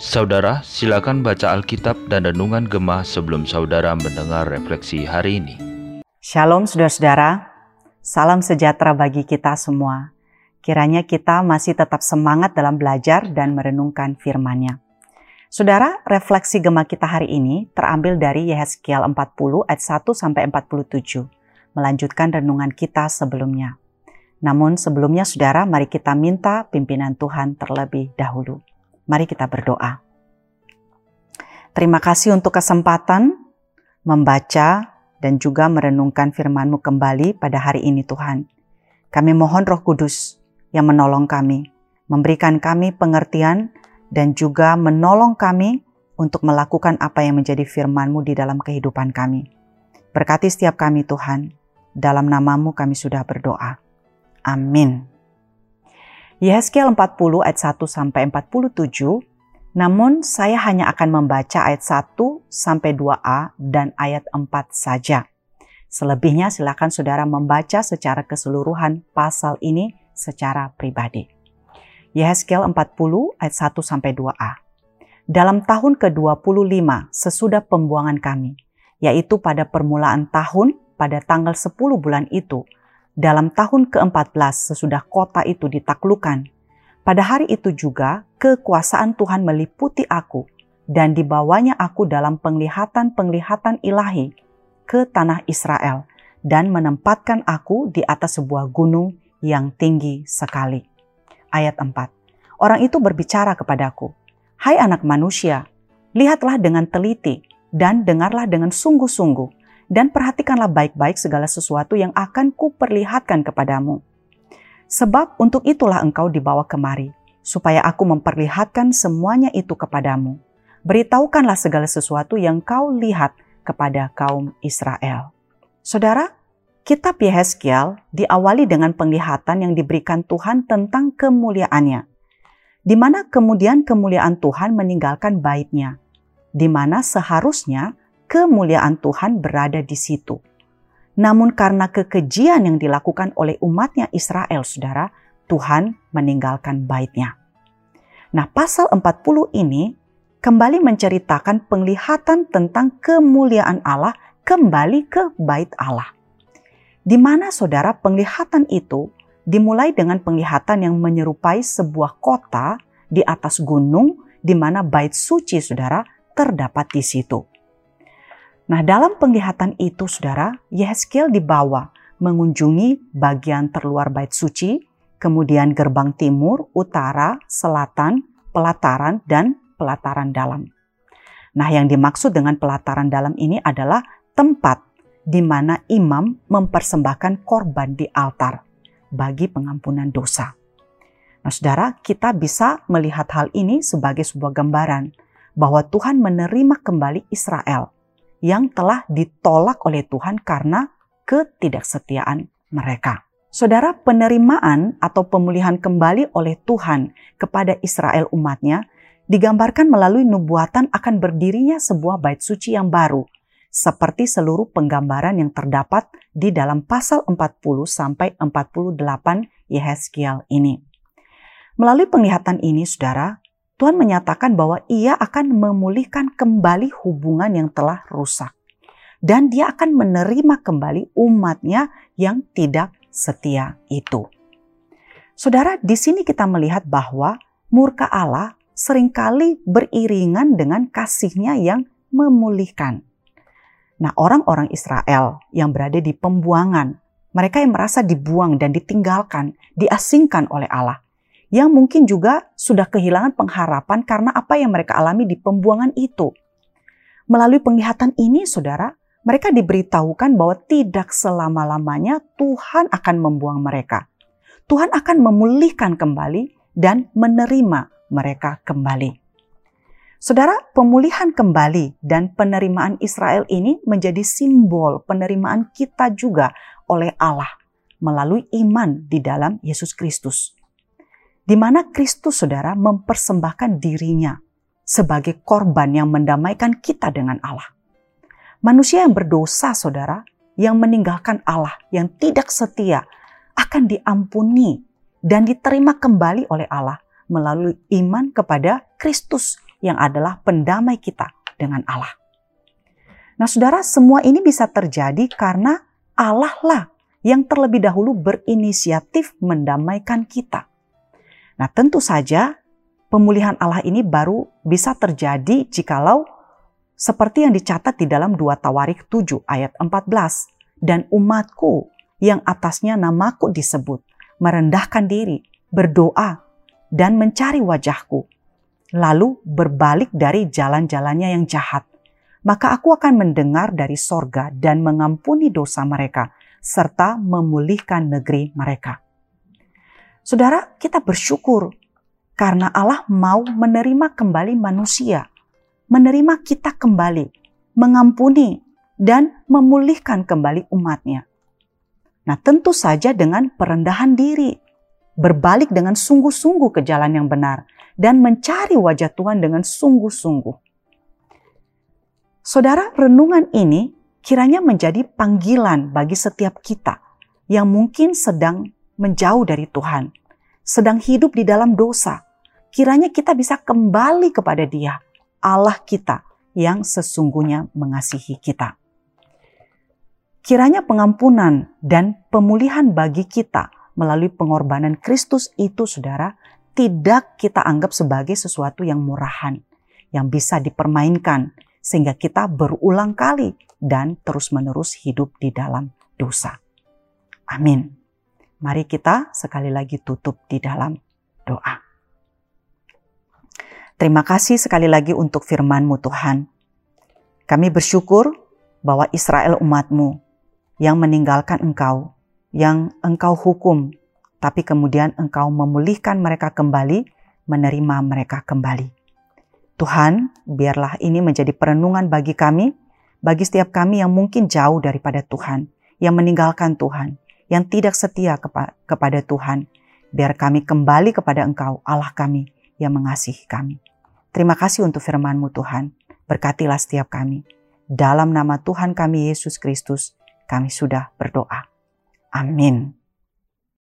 Saudara, silakan baca Alkitab dan Renungan Gemah sebelum saudara mendengar refleksi hari ini. Shalom saudara-saudara, salam sejahtera bagi kita semua. Kiranya kita masih tetap semangat dalam belajar dan merenungkan firman-Nya. Saudara, refleksi Gemah kita hari ini terambil dari Yehezkiel 40 ayat 1 sampai 47, melanjutkan renungan kita sebelumnya. Namun sebelumnya saudara, mari kita minta pimpinan Tuhan terlebih dahulu. Mari kita berdoa. Terima kasih untuk kesempatan membaca dan juga merenungkan firman-Mu kembali pada hari ini Tuhan. Kami mohon roh kudus yang menolong kami, memberikan kami pengertian dan juga menolong kami untuk melakukan apa yang menjadi firman-Mu di dalam kehidupan kami. Berkati setiap kami Tuhan, dalam namamu kami sudah berdoa. Amin. Yehezkiel 40 ayat 1 sampai 47, namun saya hanya akan membaca ayat 1 sampai 2a dan ayat 4 saja. Selebihnya silakan saudara membaca secara keseluruhan pasal ini secara pribadi. Yehezkiel 40 ayat 1 sampai 2a. Dalam tahun ke-25 sesudah pembuangan kami, yaitu pada permulaan tahun pada tanggal 10 bulan itu, dalam tahun ke-14 sesudah kota itu ditaklukkan. Pada hari itu juga kekuasaan Tuhan meliputi aku dan dibawanya aku dalam penglihatan-penglihatan ilahi ke tanah Israel dan menempatkan aku di atas sebuah gunung yang tinggi sekali. Ayat 4. Orang itu berbicara kepadaku, Hai anak manusia, lihatlah dengan teliti dan dengarlah dengan sungguh-sungguh dan perhatikanlah baik-baik segala sesuatu yang akan kuperlihatkan kepadamu. Sebab untuk itulah engkau dibawa kemari, supaya aku memperlihatkan semuanya itu kepadamu. Beritahukanlah segala sesuatu yang kau lihat kepada kaum Israel. Saudara, kitab Yehezkiel diawali dengan penglihatan yang diberikan Tuhan tentang kemuliaannya, di mana kemudian kemuliaan Tuhan meninggalkan baitnya, di mana seharusnya kemuliaan Tuhan berada di situ. Namun karena kekejian yang dilakukan oleh umatnya Israel, saudara, Tuhan meninggalkan baitnya. Nah pasal 40 ini kembali menceritakan penglihatan tentang kemuliaan Allah kembali ke bait Allah. Di mana saudara penglihatan itu dimulai dengan penglihatan yang menyerupai sebuah kota di atas gunung di mana bait suci saudara terdapat di situ. Nah, dalam penglihatan itu, saudara, Yehezkiel dibawa mengunjungi bagian terluar bait suci, kemudian gerbang timur, utara, selatan, pelataran, dan pelataran dalam. Nah, yang dimaksud dengan pelataran dalam ini adalah tempat di mana imam mempersembahkan korban di altar bagi pengampunan dosa. Nah, saudara, kita bisa melihat hal ini sebagai sebuah gambaran bahwa Tuhan menerima kembali Israel yang telah ditolak oleh Tuhan karena ketidaksetiaan mereka. Saudara, penerimaan atau pemulihan kembali oleh Tuhan kepada Israel umatnya digambarkan melalui nubuatan akan berdirinya sebuah bait suci yang baru, seperti seluruh penggambaran yang terdapat di dalam pasal 40 sampai 48 Yehezkiel ini. Melalui penglihatan ini, saudara, Tuhan menyatakan bahwa ia akan memulihkan kembali hubungan yang telah rusak. Dan dia akan menerima kembali umatnya yang tidak setia itu. Saudara, di sini kita melihat bahwa murka Allah sering kali beriringan dengan kasihnya yang memulihkan. Nah, orang-orang Israel yang berada di pembuangan, mereka yang merasa dibuang dan ditinggalkan, diasingkan oleh Allah, yang mungkin juga sudah kehilangan pengharapan karena apa yang mereka alami di pembuangan itu. Melalui penglihatan ini, saudara, mereka diberitahukan bahwa tidak selama-lamanya Tuhan akan membuang mereka. Tuhan akan memulihkan kembali dan menerima mereka kembali. Saudara, pemulihan kembali dan penerimaan Israel ini menjadi simbol penerimaan kita juga oleh Allah melalui iman di dalam Yesus Kristus di mana Kristus saudara mempersembahkan dirinya sebagai korban yang mendamaikan kita dengan Allah. Manusia yang berdosa saudara, yang meninggalkan Allah, yang tidak setia, akan diampuni dan diterima kembali oleh Allah melalui iman kepada Kristus yang adalah pendamai kita dengan Allah. Nah, saudara, semua ini bisa terjadi karena Allah lah yang terlebih dahulu berinisiatif mendamaikan kita. Nah, tentu saja pemulihan Allah ini baru bisa terjadi jikalau seperti yang dicatat di dalam 2 Tawarik 7 ayat 14. Dan umatku yang atasnya namaku disebut, merendahkan diri, berdoa, dan mencari wajahku, lalu berbalik dari jalan-jalannya yang jahat, maka aku akan mendengar dari sorga dan mengampuni dosa mereka, serta memulihkan negeri mereka. Saudara, kita bersyukur karena Allah mau menerima kembali manusia, menerima kita kembali, mengampuni, dan memulihkan kembali umatnya. Nah tentu saja dengan perendahan diri, berbalik dengan sungguh-sungguh ke jalan yang benar, dan mencari wajah Tuhan dengan sungguh-sungguh. Saudara, renungan ini kiranya menjadi panggilan bagi setiap kita yang mungkin sedang menjauh dari Tuhan, sedang hidup di dalam dosa. Kiranya kita bisa kembali kepada Dia, Allah kita yang sesungguhnya mengasihi kita. Kiranya pengampunan dan pemulihan bagi kita melalui pengorbanan Kristus itu, saudara, tidak kita anggap sebagai sesuatu yang murahan, yang bisa dipermainkan, sehingga kita berulang kali dan terus-menerus hidup di dalam dosa. Amin. Mari kita sekali lagi tutup di dalam doa. Terima kasih sekali lagi untuk firman-Mu Tuhan. Kami bersyukur bahwa Israel umatmu yang meninggalkan Engkau, yang Engkau hukum tapi kemudian Engkau memulihkan mereka kembali, menerima mereka kembali. Tuhan, biarlah ini menjadi perenungan bagi kami, bagi setiap kami yang mungkin jauh daripada Tuhan, yang meninggalkan Tuhan, yang tidak setia kepa kepada Tuhan. Biar kami kembali kepada Engkau, Allah kami, yang mengasihi kami. Terima kasih untuk firman-Mu Tuhan. Berkatilah setiap kami. Dalam nama Tuhan kami Yesus Kristus, kami sudah berdoa. Amin.